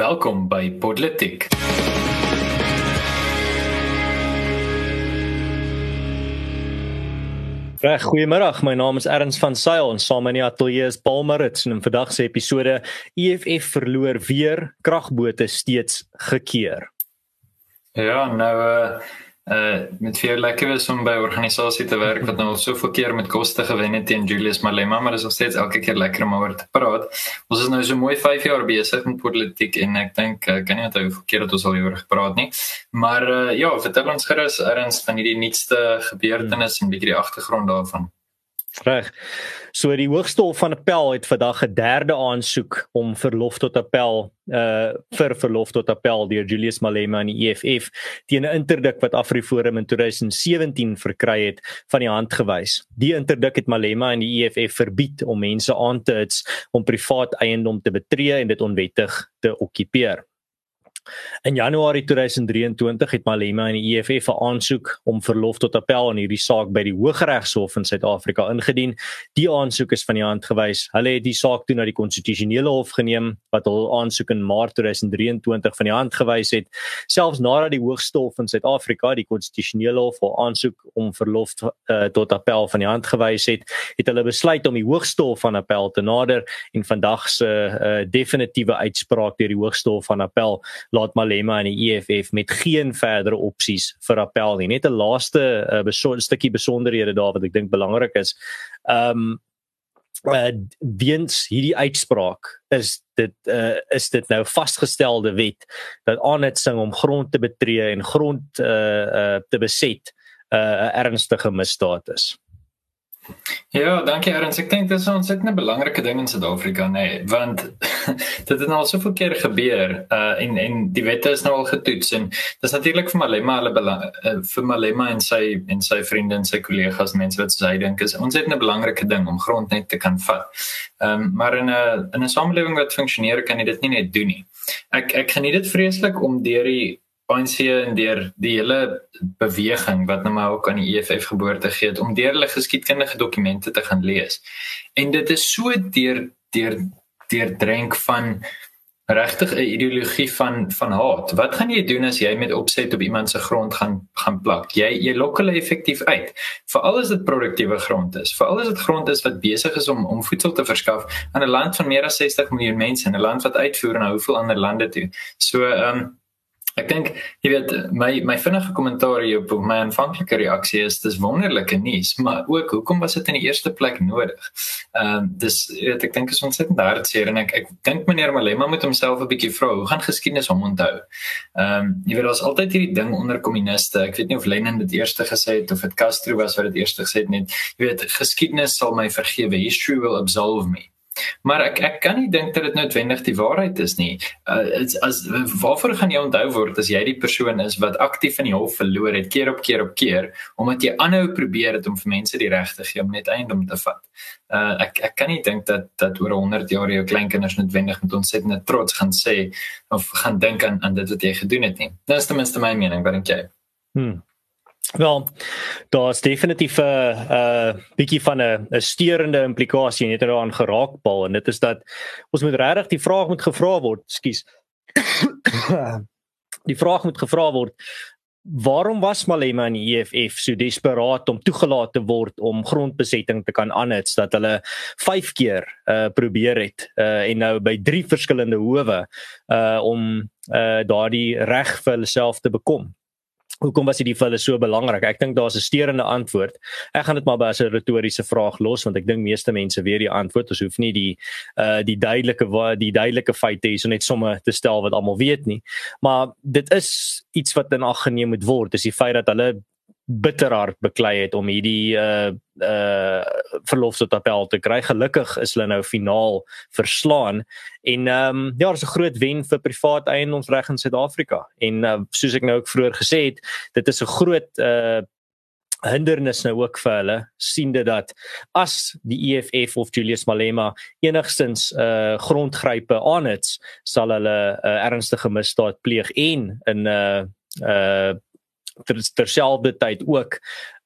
Welkom by Politiek. Reg, goeiemôre. My naam is Erns van Sail en saam in die ateljee is Paul Marits en in vandag se episode EFF verloor weer kragbote steeds gekeer. Ja, nou uh uh met veel lekker wees om by 'n organisasie te werk wat nou al soveel keer met koste gewen het teen Julius Malema, maar dit is nog steeds elke keer lekker om oor te praat. Ons is nou so mooi 5 jaar besig met politiek en ek dink ek kan nie onthou hoeveel keer dat ons al hieroor gepraat nie. Maar uh ja, vertel ons gerus erns van hierdie nuutste gebeurtenisse en bietjie die agtergrond daarvan. Reg. So die Hooggeregshof van Appel het vandag 'n derde aansoek om verlof tot appel uh vir verlof tot appel deur Julius Malema aan die EFF teen 'n interdik wat Afriforum in 2017 verkry het van die hand gewys. Die interdik het Malema en die EFF verbied om mense aan te hits om privaat eiendom te betree en dit onwettig te okkupeer. In Januarie 2023 het Malema en die EFF 'n aansoek om verlof tot appel in hierdie saak by die Hooggeregshof in Suid-Afrika ingedien. Die aansoek is van die hand gewys. Hulle het die saak toe na die konstitusionele hof geneem wat hul aansoek in Maart 2023 van die hand gewys het. Selfs nadat die Hoogste Hof in Suid-Afrika die konstitusionele hof hul aansoek om verlof uh, tot appel van die hand gewys het, het hulle besluit om die Hoogste Hof van Appel te nader en vandag se uh, definitiewe uitspraak deur die Hoogste Hof van Appel laat Malema en die EFF met geen verdere opsies vir appel nie. Net 'n laaste uh, beso stukkie besonderhede daar wat ek dink belangrik is. Um uh weens hierdie uitspraak is dit uh is dit nou vasgestelde wet dat aanhitsing om grond te betree en grond uh uh te beset 'n uh, ernstige misdaad is. Ja, dankie Ernst. Ek dink dit is ons het 'n belangrike ding in Suid-Afrika, nê, nee, want dit het nou al soveel keer gebeur uh en en die wette is nou al getoets en dis natuurlik vir Malema hulle belang uh, vir Malema en sy en sy vriende en sy kollegas mense wat sy dink is ons het 'n belangrike ding om grond net te kan vat. Ehm um, maar in 'n in 'n samelewing wat funksioneer kan jy dit nie net doen nie. Ek ek geniet dit vreeslik om deur die ANC en deur die hele beweging wat nou maar ook aan die EFF geboorte gee het om deur hulle geskiedkundige dokumente te gaan lees. En dit is so deur deur deur drenk van regtig 'n ideologie van van haat. Wat gaan jy doen as jy met opset op iemand se grond gaan gaan plak? Jy jy lok hulle effektief uit. Veral as dit produktiewe grond is. Veral as dit grond is wat besig is om om voedsel te verskaf aan 'n land van meer as 60 miljoen mense en 'n land wat uitvoer na hoeveel ander lande toe. So ehm um, Ek dink jy weet my my vinnige kommentaar op my aanvanklike reaksie is dis wonderlike nuus, maar ook hoekom was dit in die eerste plek nodig? Ehm um, dis weet ek dink is ontsettend hartseer en ek ek dink meneer Malema moet homself 'n bietjie vra hoe gaan geskiedenis hom onthou? Ehm um, jy weet daar's altyd hierdie ding onder kommuniste. Ek weet nie of Lenin dit eerste gesê het of dit Castro was wat dit eerste gesê het nie. Jy weet geskiedenis sal my vergewe. History will absolve me. Maar ek ek kan nie dink dat dit noodwendig die waarheid is nie. Uh, as, as waarvoor gaan jy onthou word as jy die persoon is wat aktief in die hof verloor het keer op keer op keer omdat jy aanhou probeer het om vir mense die reg te gee om net eiendom te vat. Uh, ek ek kan nie dink dat dat oor 100 jaar jou kleinkinders noodwendig met ontsettende trots gaan sê of gaan dink aan aan dit wat jy gedoen het nie. Dis ten minste my mening, dink jy? Hmm. Wel, daar's definitief 'n uh, 'n uh, bietjie van 'n 'n steurende implikasie net daaraan geraak Paul en dit is dat ons moet regtig die vraag moet gevra word, skus. die vraag moet gevra word waarom was Malema en die EFF so desperaat om toegelaat te word om grondbesetting te kan aanhits dat hulle 5 keer uh probeer het uh en nou by 3 verskillende howe uh om uh daardie reg vir hulle self te bekom Hoekom was dit vir hulle so belangrik? Ek dink daar's 'n steurende antwoord. Ek gaan dit maar as 'n retoriese vraag los want ek dink meeste mense weet die antwoord. Ons hoef nie die uh die duidelike die duidelike feite hier so net sommer te stel wat almal weet nie. Maar dit is iets wat in ag geneem moet word. Dis die feit dat hulle bitterhard beklei het om hierdie uh uh verlof tot appel te kry. Gelukkig is hulle nou finaal verslaan en ehm um, ja, dit is 'n groot wen vir privaat eiendomsreg in Suid-Afrika. En uh, soos ek nou ook vroeër gesê het, dit is 'n groot uh hindernis nou ook vir hulle siende dat as die EFF of Julius Malema enigstens uh grondgrype aan het sal hulle 'n uh, ernstige misdaad pleeg en in 'n uh, uh ter, terselfdertyd ook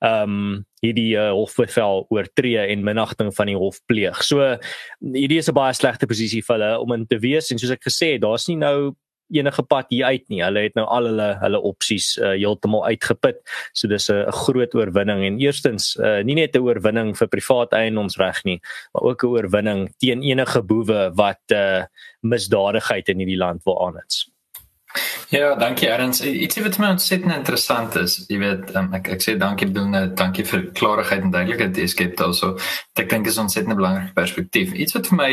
ehm um, hierdie uh, hofbevel oortree en minagting van die hof pleeg. So hierdie is 'n baie slegte posisie vir hulle om in te wees en soos ek gesê het, daar's nie nou enige pad hier uit nie. Hulle het nou al hulle hulle opsies uh, heeltemal uitgeput. So dis 'n groot oorwinning en eerstens uh, nie net 'n oorwinning vir privaat eiendomsreg nie, maar ook 'n oorwinning teen enige boewe wat uh, misdadigheid in hierdie land wil aanhits. Ja, dankie Erns. Ietsie wat my ontsettend interessant is, jy weet, um, ek ek sê dankie bedoel net dankie vir klarigheid en duidelikheid. Dit skep also ek dink is ontsettend 'n belangrike perspektief. Iets wat vir my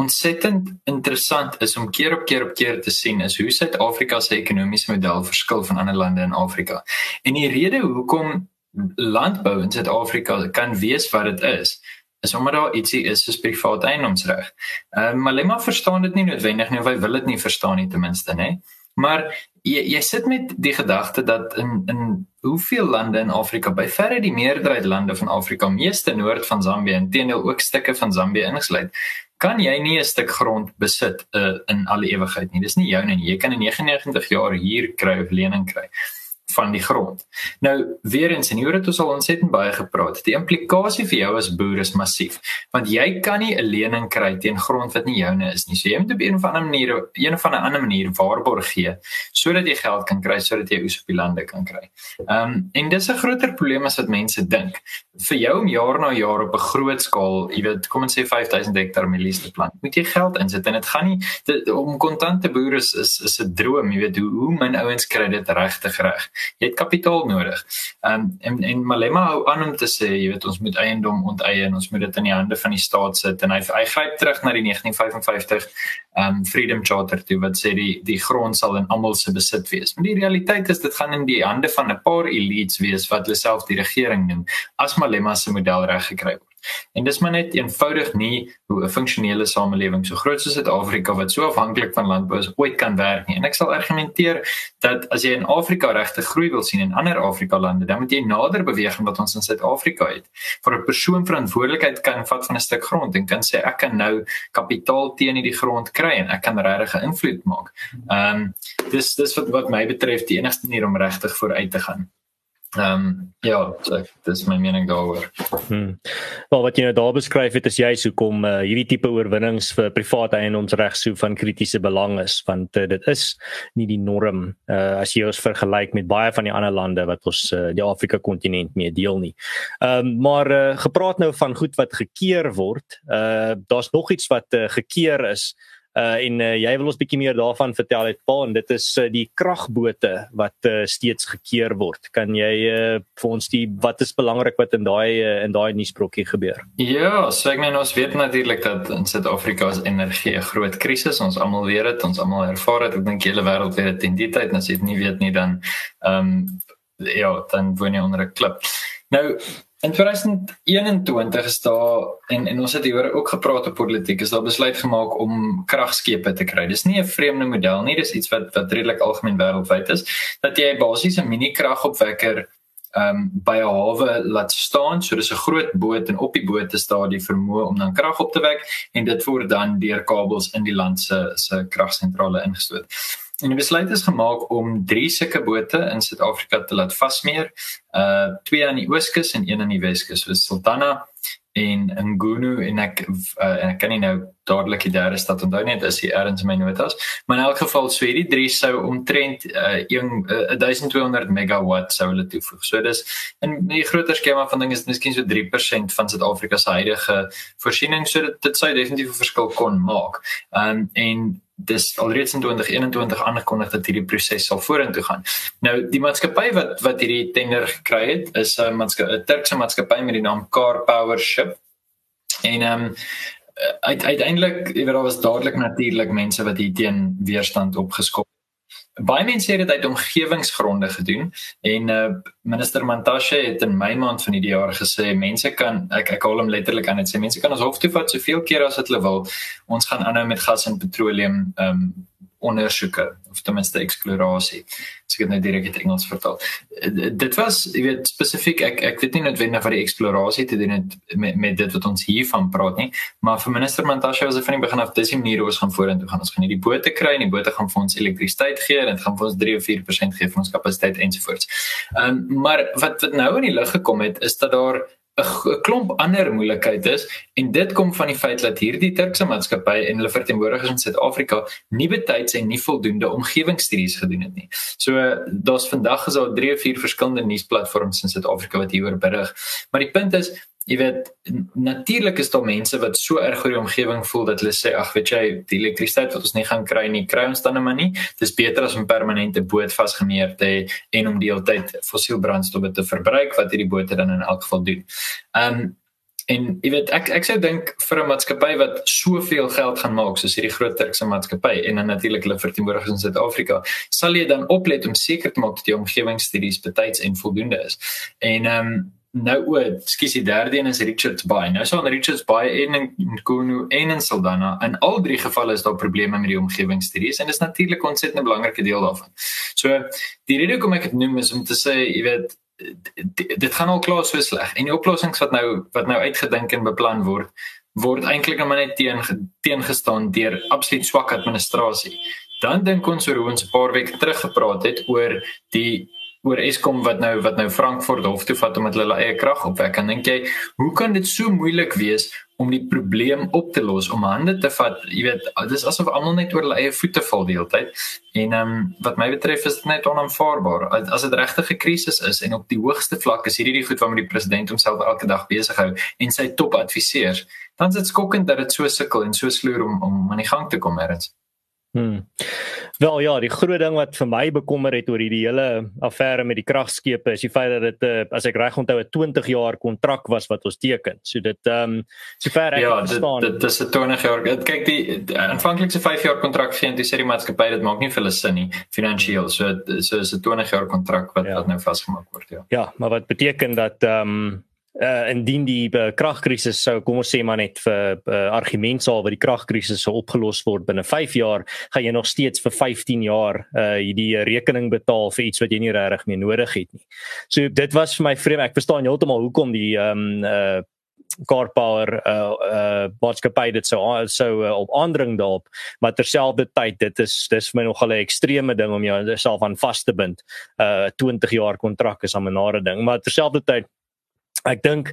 ontsettend interessant is om keer op keer op keer te sien is hoe Suid-Afrika se ekonomiese model verskil van ander lande in Afrika. En die rede hoekom landbou in Suid-Afrika kan wees wat dit is, is omdat daar ietsie is soos private eiendomsreg. Ehm uh, Malema verstaan dit nie noodwendig nie of hy wil dit nie verstaan nie ten minste, hè. Maar jy jy sit met die gedagte dat in in hoeveel lande in Afrika, by verre die meerderheid lande van Afrika, meeste noord van Zambië en teenoor ook stukke van Zambië ingesluit, kan jy nie 'n stuk grond besit uh, in alle ewigheid nie. Dis nie joune nie. Jy kan in 99 jaar hier kry of lening kry van die grond. Nou weer eens en hier het ons al ontsettend baie gepraat. Die implikasie vir jou as boer is massief, want jy kan nie 'n lening kry teen grond wat nie joune is nie. So jy moet op 'n of ander manier, een of ander manier waarborg gee sodat jy geld kan kry sodat jy oes op die lande kan kry. Ehm um, en dis 'n groter probleem as wat mense dink. Vir jou om jaar na jaar op 'n groot skaal, jy weet, kom ons sê 5000 hektaar mielies te plant, moet jy geld insit en dit gaan nie dit, om kontante boere is is 'n droom, jy weet hoe hoe min ouens kry dit regtig reg jy het kapitaal nodig. Ehm um, en en Malema hou aan om te sê, jy weet ons moet eiendom onteien, ons moet dit in die hande van die staat sit en hy hy gryp terug na die 1955 ehm um, Freedom Charter toe wat sê die die grond sal in almal se besit wees. Maar die realiteit is dit gaan in die hande van 'n paar elites wees wat hulle self die regering noem as Malema se model reg gekry word. En dis maar net eenvoudig nie hoe 'n funksionele samelewing so groot soos Suid-Afrika wat so afhanklik van landbou is ooit kan werk nie. En ek sal argumenteer dat as jy in Afrika regte groei wil sien in ander Afrika lande, dan moet jy nader beweeg aan wat ons in Suid-Afrika het. Vir 'n persoon verantwoordelikheid kan vat van 'n stuk grond en kan sê ek kan nou kapitaal teen hierdie grond kry en ek kan regtig 'n invloed maak. Ehm um, dis dis wat wat my betref die enigste manier om regtig vooruit te gaan. Ehm um, ja, so dis my mening daaroor. Hmm. Wel wat jy nou daar beskryf het is juist hoekom uh, hierdie tipe oorwinnings vir private eiendomsreg so van kritiese belang is want uh, dit is nie die norm uh, as jy ons vergelyk met baie van die ander lande wat ons uh, die Afrika kontinent mee deel nie. Ehm um, maar uh, gepraat nou van goed wat gekeer word, uh, daar's nog iets wat uh, gekeer is Uh en uh, jy wil ons bietjie meer daarvan vertel uit Paul en dit is uh, die kragbote wat uh, steeds gekeer word. Kan jy uh, vir ons die wat is belangrik wat in daai uh, in daai nuusbrokkie gebeur? Ja, so ek meen ons weet natuurlik dat in Suid-Afrika is energie 'n groot krisis. Ons almal weet dit, ons almal ervaar dit. Ek dink die hele wêreld weet dit in die tyd en as jy dit nie weet nie dan ehm um, ja, dan woon jy onder 'n klip. Nou In 2021 is daar en en ons het hieroor ook gepraat op politiek is daar besluit gemaak om kragskepe te kry. Dis nie 'n vreemde model nie, dis iets wat wat redelik algemeen wêreldwyd is dat jy basies 'n mini kragopwekker ehm um, by 'n hawe laat staan. So dis 'n groot boot en op die boot is daar die vermoë om dan krag op te wek en dit word dan deur kabels in die land se se kragsentrale ingestoot. En die besluit is gemaak om drie sulke bote in Suid-Afrika te laat vasmeer. Uh twee aan die ooskus en een aan die weskus. So Sultana en Ngunu en ek uh, en ek kan nie nou dadelik die derde stad onthou nie, dit is hier ergens in my notas. Maar in elk geval sou hierdie drie sou omtrent uh, 1 uh, 1200 megawatt sou hulle toevoeg. So dis in die groter skema van dinge is miskien so 3% van Suid-Afrika se huidige voorsiening, so dit dit sou definitief 'n verskil kon maak. Um en dis alreeds in 2021 aangekondig dat hierdie proses sal vorentoe gaan. Nou die maatskappy wat wat hierdie tender gekry het is 'n maatskappy 'n Turkse maatskappy met die naam Car Power Ship. En ehm um, uiteindelik, jy weet daar was dadelik natuurlik mense wat hier teen weerstand opgeskop Baie mense het dit uit omgewingsgronde gedoen en uh, minister Mantashe het in Mei maand van hierdie jaar gesê mense kan ek ek haal hom letterlik aan dit sê mense kan ons hof toe vat soveel keer as wat hulle wil. Ons gaan aanhou met gas en petroleum um, ondersoeke of ten minste eksplorasie. As ek dit nou direk in Engels vertaal. Eh, dit was, jy weet, spesifiek ek ek weet nie noodwendig wat die eksplorasie te doen het met met dit wat ons hier van praat nie, maar vir minister Mantashe was dit van die begin af dis die manier hoe ons gaan vorentoe gaan. Ons gaan hierdie bote kry en die bote gaan vir ons elektrisiteit gee en dit gaan vir ons 3 of 4% gee van ons kapasiteit ensovoorts. Ehm um, maar wat wat nou in die lig gekom het is dat daar 'n klomp ander moeilikheid is en dit kom van die feit dat hierdie Turkse maatskappy en hulle verteenwoordigers in Suid-Afrika nie betyds en nie voldoende omgewingsstudies gedoen het nie. So daar's vandag is daar 3 of 4 verskillende nuusplatforms in Suid-Afrika wat hieroor berig. Maar die punt is Jy weet natuurlik is daar mense wat so erg oor die omgewing voel dat hulle sê ag weet jy die elektrisiteit wat ons nie gaan kry nie kry ons dan net maar nie dis beter as om permanente boot vasgemeer te hê en om die hele tyd fossiel brandstowwe te verbruik wat hierdie bote dan in elk geval doen. Um en jy weet ek ek sou dink vir 'n maatskappy wat soveel geld gaan maak soos hierdie groot Turkse maatskappy en dan natuurlik hulle verteenwoordigers in Suid-Afrika sal jy dan oplet om seker te maak dat die omgewingsstudies betyds en voldoende is. En um nou o, skus die derde een is Richards Bay. Nou so aan Richards Bay en in Kunu en in Saldanha in al drie gevalle is daar probleme met die omgewingsstudies en dit is natuurlik ontsettend 'n belangrike deel daarvan. So die rede hoekom ek dit noem is om te sê, jy weet dit gaan al klaar so sleg en die oplossings wat nou wat nou uitgedink en beplan word word eintlik net net teen teengestaan deur absoluut swak administrasie. Dan dink ons oor hoe ons 'n paar weke terug gepraat het oor die oor Eskom wat nou wat nou Frankfurt hof toe vat om met hulle eie krag opwek. En dink jy, hoe kan dit so moeilik wees om die probleem op te los, om hande te vat? Jy weet, dit is asof almal net oor hulle eie voete val die hele tyd. En ehm um, wat my betref is dit net onaanvaarbaar. As dit regtig 'n krisis is en op die hoogste vlak is hierdie die goed waarmee die president homself elke dag besig hou en sy top adviseurs, dan is dit skokkend dat dit so sukkel en so sloer om om aan die gang te kom, Erns. Hmm. Wel ja, die groot ding wat vir my bekommer het oor hierdie hele affære met die kragskepe is die feit dat dit uh, as ek reg onthou 'n 20 jaar kontrak was wat ons teken. So dit ehm um, sover ek ja, verstaan. Ja, dit dis 'n 20 jaar. Kyk die aanvanklik se 5 jaar kontrak gee en dis hierdie maatskappy dit maak nie vir hulle sin nie finansiëel. So so is 'n 20 jaar kontrak wat ja. wat nou vasgemaak word, ja. Ja, maar wat beteken dat ehm um, uh indien die uh, kragkrisis sou kom ons sê maar net vir uh, argument sal wat die kragkrisis sou opgelos word binne 5 jaar, gaan jy nog steeds vir 15 jaar uh hierdie rekening betaal vir iets wat jy nie regtig meer nodig het nie. So dit was vir my vreemd. Ek verstaan heeltemal hoekom die um uh car power uh uh maatskappy dit sou sou uh, op aandring daarop maar terselfdertyd dit is dis vir my nogal 'n ekstreme ding om jouself aan vas te bind. Uh 20 jaar kontrak is 'n nare ding maar terselfdertyd ek dink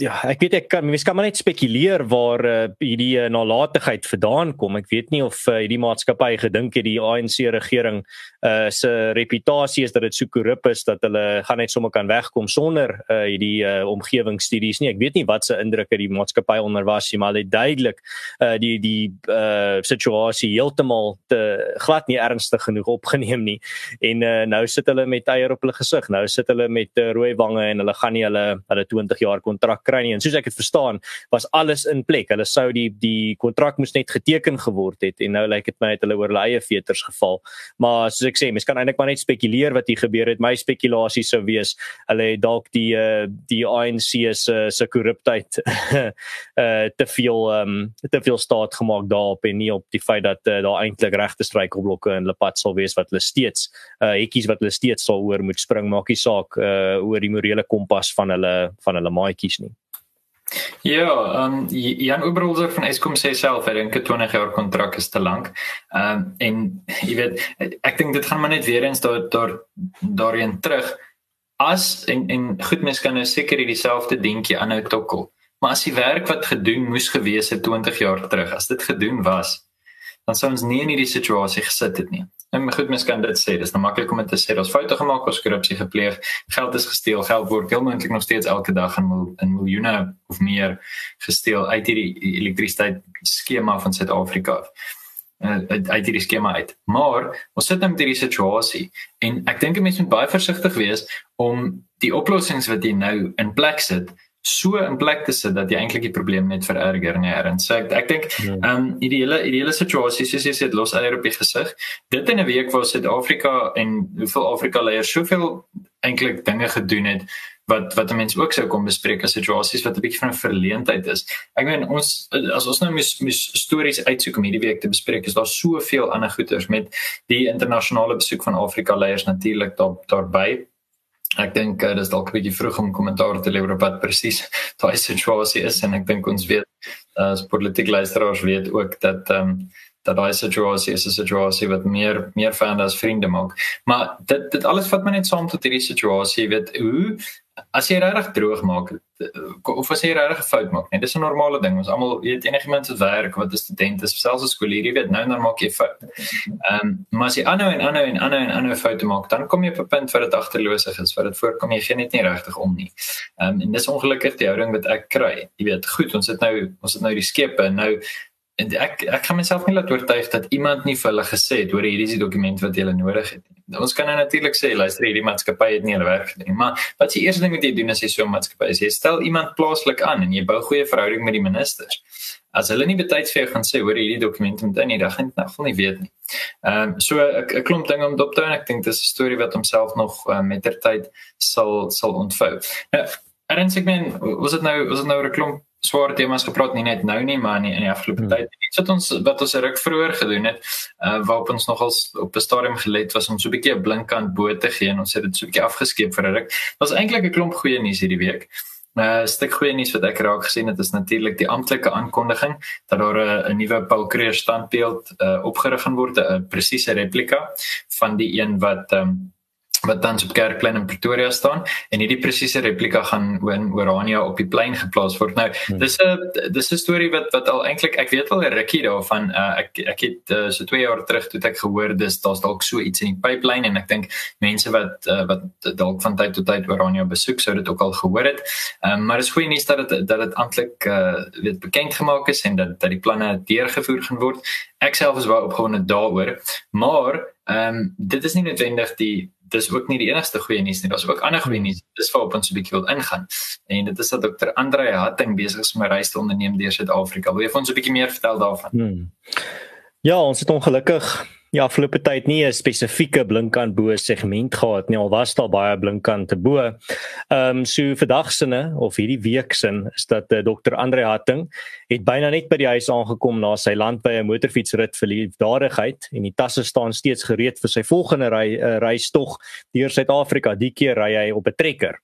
ja, ek weet ek kan mens kan maar net spekuleer waar uh, hierdie uh, nalatigheid vandaan kom. Ek weet nie of uh, hierdie maatskappy gedink het die ANC regering uh, se reputasie is dat dit so korrup is dat hulle gaan net sommer kan wegkom sonder uh, hierdie uh, omgewingsstudies nie. Ek weet nie wat se indruk het die maatskappy onder was nie, maar dit duidelik uh, die die uh, situasie heeltemal te glad nie ernstig genoeg opgeneem nie. En uh, nou sit hulle met eier op hulle gesig. Nou sit hulle met uh, rooi wange en hulle gaan nie hulle hulle 20 jaar kontrak kontrak kry nie en soos ek dit verstaan was alles in plek. Hulle sou die die kontrak moes net geteken geword het en nou lyk dit my het hulle oor hulle eie veters geval. Maar soos ek sê, mens kan eintlik maar net spekuleer wat hier gebeur het. My spekulasie sou wees hulle het dalk die uh, die ANC se se korruptheid uh te veel um te veel staat gemaak daarop en nie op die feit dat uh, daar eintlik regte struikelblokke in hulle pad sal wees wat hulle steeds uh hekkies wat hulle steeds sal oor moet spring maak die saak uh oor die morele kompas van hulle van hulle maatjies nie. Ja, ehm um, Jan Oberholzer van Eskom sê self hy dink 'n 20 jaar kontrak is te lank. Ehm um, en jy weet ek dink dit gaan maar net weer eens daar daar daarin terug as en en goed mens kan nou seker dieselfde dingetjie aanhou tokkel. Maar as die werk wat gedoen moes gewees het 20 jaar terug, as dit gedoen was, dan sou ons nie in hierdie situasie gesit het nie. En goed mens kan dit sê, dis nou maklik om te sê daar's foute gemaak, ons korrupsie gepleeg, geld is gesteel, geld word heel moontlik nog steeds elke dag in mil, in miljoene of meer gesteel uit hierdie elektrisiteit skema van Suid-Afrika uh, uit hierdie skema uit. Maar ons sit nou met hierdie situasie en ek dink 'n mens moet baie versigtig wees om die oplossings wat jy nou in plek sit so in plek te sit dat jy eintlik die probleem net vererger nie en so ek ek dink ja. ehm um, ideale ideale situasie soos jy sê dit los eier op die gesig dit in 'n week waar Suid-Afrika en hoeveel Afrika leiers soveel eintlik dinge gedoen het wat wat mense ook sou kom bespreek as situasies wat 'n bietjie van 'n verleentheid is. Ek meen ons as ons nou mis mis stories uitsoek om hierdie week te bespreek, is daar soveel ander goeters met die internasionale besoek van Afrika leiers natuurlik daar daarbey Ek dink uh, dis dalk 'n bietjie vroeg om kommentaar te lewer op wat presies daai situasie is en ek dink ons weet uh, as politieke luisteraars weet ook dat ehm um, dat daai situasie is 'n situasie wat meer meer vriende as vriende maak. Maar dit dit alles vat my net saam tot hierdie situasie, jy weet hoe as jy regtig droog maak of as jy regtig 'n fout maak, nee, dis 'n normale ding. Ons almal weet enigiemand se werk wat 'n student is, selfs 'n skoolier, jy weet nou dan maak jy fout. Ehm um, maar as jy aanhou en aanhou en aanhou en aanhou foute maak, dan kom jy op 'n punt waar dit agterloosig is, waar dit voorkom jy gee net nie regtig om nie. Ehm um, en dis ongelukkig die houding wat ek kry. Jy weet, goed, ons het nou ons het nou die skepe nou en ek ek kan myself nie laat oortuig dat iemand nie vir hulle gesê het hoor hierdie is die dokument wat jy nodig het nie. Ons kan nou natuurlik sê luister hierdie maatskappy het nie hulle werk gedoen nie, maar wat jy eers ding moet jy doen as jy so 'n maatskappy is, jy stel iemand plaaslik aan en jy bou goeie verhouding met die ministers. As hulle nie betyds vir jou gaan sê hoor hierdie dokument moet in nie, dan gaan jy nog nie weet nie. Ehm um, so 'n klomp dinge om dop te hou en ek dink dis 'n storie wat homself nog uh, met ter tyd sal sal ontvou. Nou, Erns ek men, was dit nou was dit nou 'n klomp swaar temas gepraat nie net nou nie maar nie in die afgelope hmm. tyd iets wat ons wat ons ruk vroeër gedoen het uh, waarop ons nogals op 'n stadium gelet was om so 'n bietjie 'n blinkkant bo te gee en ons het dit so 'n bietjie afgeskeep vir 'n ruk. Daar's eintlik 'n klomp goeie nuus hierdie week. 'n uh, Stuk goeie nuus wat ek raak gesien het is natuurlik die amptelike aankondiging dat daar 'n nuwe Paul Creer standbeeld uh, opgerig gaan word, 'n presiese replika van die een wat um, wat tans op Kerkplein in Pretoria staan en hierdie presiese replika gaan in Orania op die plein geplaas word. Nou, hmm. dis 'n dis 'n storie wat wat al eintlik ek weet al 'n rukkie daarvan. Uh, ek ek het uh, so 2 jaar terug toe ek gehoor dis daar's dalk so iets in die pipeline en ek dink mense wat uh, wat dalk van tyd tot tyd Orania besoek sou dit ook al gehoor het. Um, maar dis goeie nuus dat dit dat dit amptelik uh, weet bekend gemaak is en dat dat die planne deurgevoer gaan word. Ek self is baie opgewonde daaroor, maar ehm um, dit is nie noodwendig die dis ook nie die enigste goeie nuus nie. Daar's ook ander goeie nuus. Dis waarop ons 'n bietjie wil ingaan. En dit is dat dokter Andre Hatting besig is om 'n reis te onderneem deur Suid-Afrika. Wil jy vir ons 'n bietjie meer vertel daarvan? Hmm. Ja, ons het ongelukkig ja, afgelope tyd nie 'n spesifieke blinkkant bo segment gehad nie. Al was daar baie blinkkante bo. Ehm um, so vandag sinne of hierdie week sin is dat uh, eh, Dr. Andre Hatting het byna net by die huis aangekom na sy landbye motorfietsrit vir liefdadigheid en die tasse staan steeds gereed vir sy volgende ry uh, reis tog deur Suid-Afrika. Die keer ry hy op 'n trekker.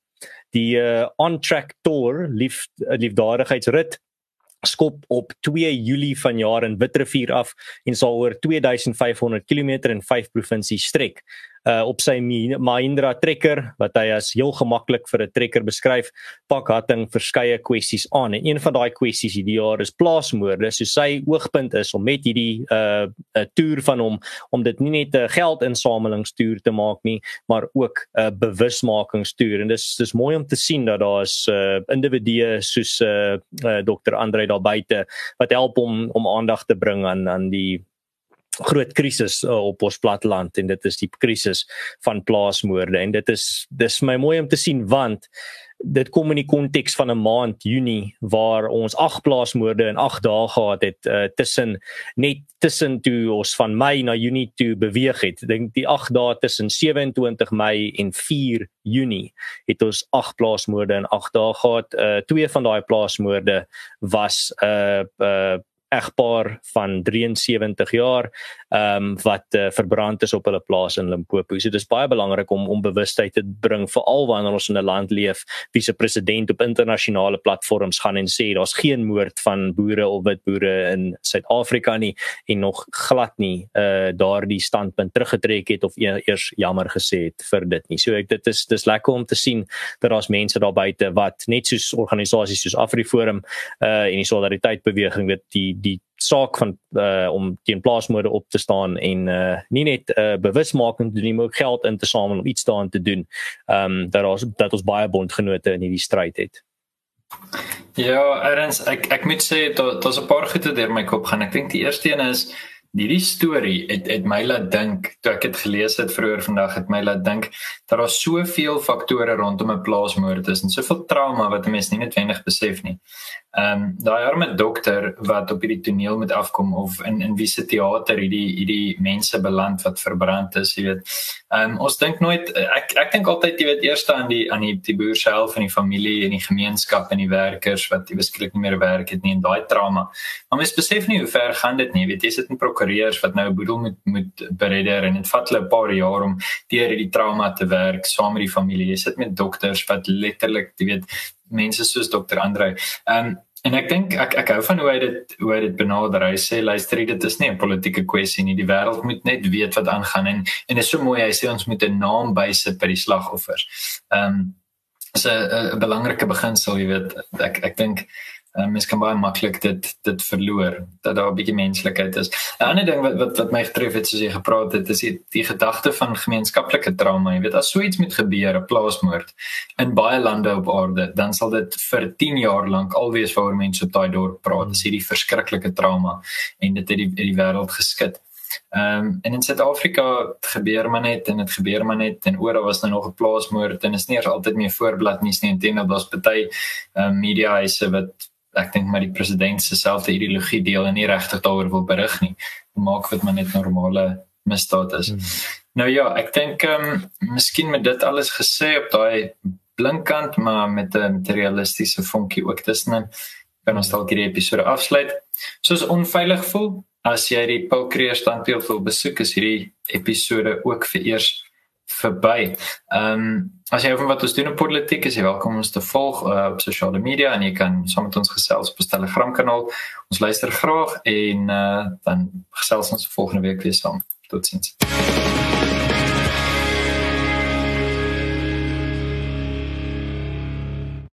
Die uh, on-track tour lief liefdadigheidsrit skop op 2 Julie vanjaar in Witrifuur af en sal oor 2500 km in 5 provinsies strek uh, op sy Mahindra trekker wat hy as heel gemaklik vir 'n trekker beskryf, pak Hatting verskeie kwessies aan. En een van daai kwessies hierdie jaar is plaasmoorde. So sy oogpunt is om met hierdie uh, 'n toer van hom om dit nie net 'n geldinsamelingstoer te maak nie, maar ook 'n uh, bewusmakingstoer. En dis dis mooi om te sien dat daar is uh, individue soos uh, uh, Dr. Andre daar buite wat help om om aandag te bring aan aan die groot krisis uh, op ons platteland en dit is die krisis van plaasmoorde en dit is dis my mooi om te sien want dit kom in die konteks van 'n maand Junie waar ons ag plaasmoorde in 8 dae gehad het uh, tussen net tussen toe ons van Mei na Junie toe beweeg het. Dink die 8 dae tussen 27 Mei en 4 Junie het ons ag plaasmoorde in 8 dae gehad. Uh, twee van daai plaasmoorde was 'n uh, uh, egpaar van 73 jaar ehm um, wat uh, verbrand is op hulle plaas in Limpopo. So dis baie belangrik om om bewustheid te bring veral wanneer ons in 'n land leef wie se president op internasionale platforms gaan en sê daar's geen moord van boere of wit boere in Suid-Afrika nie en nog glad nie uh daardie standpunt teruggetrek het of e eers jammer gesê het vir dit nie. So ek dit is dis lekker om te sien dat daar's mense daar buite wat net soos organisasies soos AfriForum uh en die solidariteit beweging weet die die saak van uh om teen plaasmode op te staan en uh nie net 'n uh, bewusmaking te doen maar ook geld in te samel om iets daaraan te doen. Um dat ons dat ons baie bondgenote in hierdie stryd het. Ja, erns ek ek moet sê dat daar's 'n paar goeie deur my kop gaan. Ek dink die eerste een is hierdie storie het het my laat dink toe ek dit gelees het vroeër vandag het my laat dink dat daar soveel faktore rondom 'n plaasmoord is en soveel trauma wat mense nie noodwendig besef nie. Ehm um, daai arme dokter wat op hierdie toneel moet afkom of in in wie se teater hierdie hierdie mense beland wat verbrand is, jy weet. Ehm um, ons dink nooit ek ek dink altyd jy weet eers aan die aan die die boer self en die familie en die gemeenskap en die werkers wat jy beskryf nie meer werk het nie en daai trauma. Maar mens besef nie hoe ver gaan dit nie. Jy weet jy sit in prokureurs wat nou 'n boedel moet moet beredder en dit vat hulle 'n paar jaar om deur hierdie trauma te werk saam met die familie. Jy sit met dokters wat letterlik jy weet mense soos dokter Andre. Ehm um, en ek dink ek ek hou van hoe hy dit hoe hy dit benader. Hy sê luister, dit is nie 'n politieke kwessie nie. Die wêreld moet net weet wat aangaan en en dit is so mooi hy sê ons moet 'n naam bysit by die slagoffers. Ehm um, is 'n 'n belangrike beginsel, jy weet. Ek ek dink uh, mens kan baie maklik dit dit verloor dat daar 'n bietjie menslikheid is. 'n Ander ding wat wat wat my getref het soos jy gepraat het, is die, die gedagte van gemeenskaplike trauma. Jy weet as so iets met gebeur, 'n plaasmoord in baie lande op aarde, dan sal dit vir 10 jaar lank alwees waaroor mense op daai dorp praat. Dis hierdie verskriklike trauma en dit het die die wêreld geskit. Ehm um, en in Suid-Afrika gebeur maar net en dit gebeur maar net en oor daar was nou nog 'n plaasmoord en is nie eers altyd meer voorblad nuus nie en dit daar's baie ehm um, media huise wat ek dink maar die president se selfde ideologie deel en nie regtig daaroor wil berig nie. Maak dit maar net normale misdaad is. Hmm. Nou ja, ek dink ehm um, miskien met dit alles gesê op daai blinkkant maar met 'n materialistiese vonkie ook tussenin kan ons dalk hierdie episode afsluit. Soos onveilig voel as jy die Paul Creer standbeeld wil besoek is hierdie episode ook vir eers verby. Ehm um, as jy van wat ons doen op politiek is jy welkom om ons te volg uh, op sosiale media en jy kan saam met ons gesels op ons Telegram kanaal. Ons luister graag en uh, dan gesels ons volgende week weer saam. Totsiens.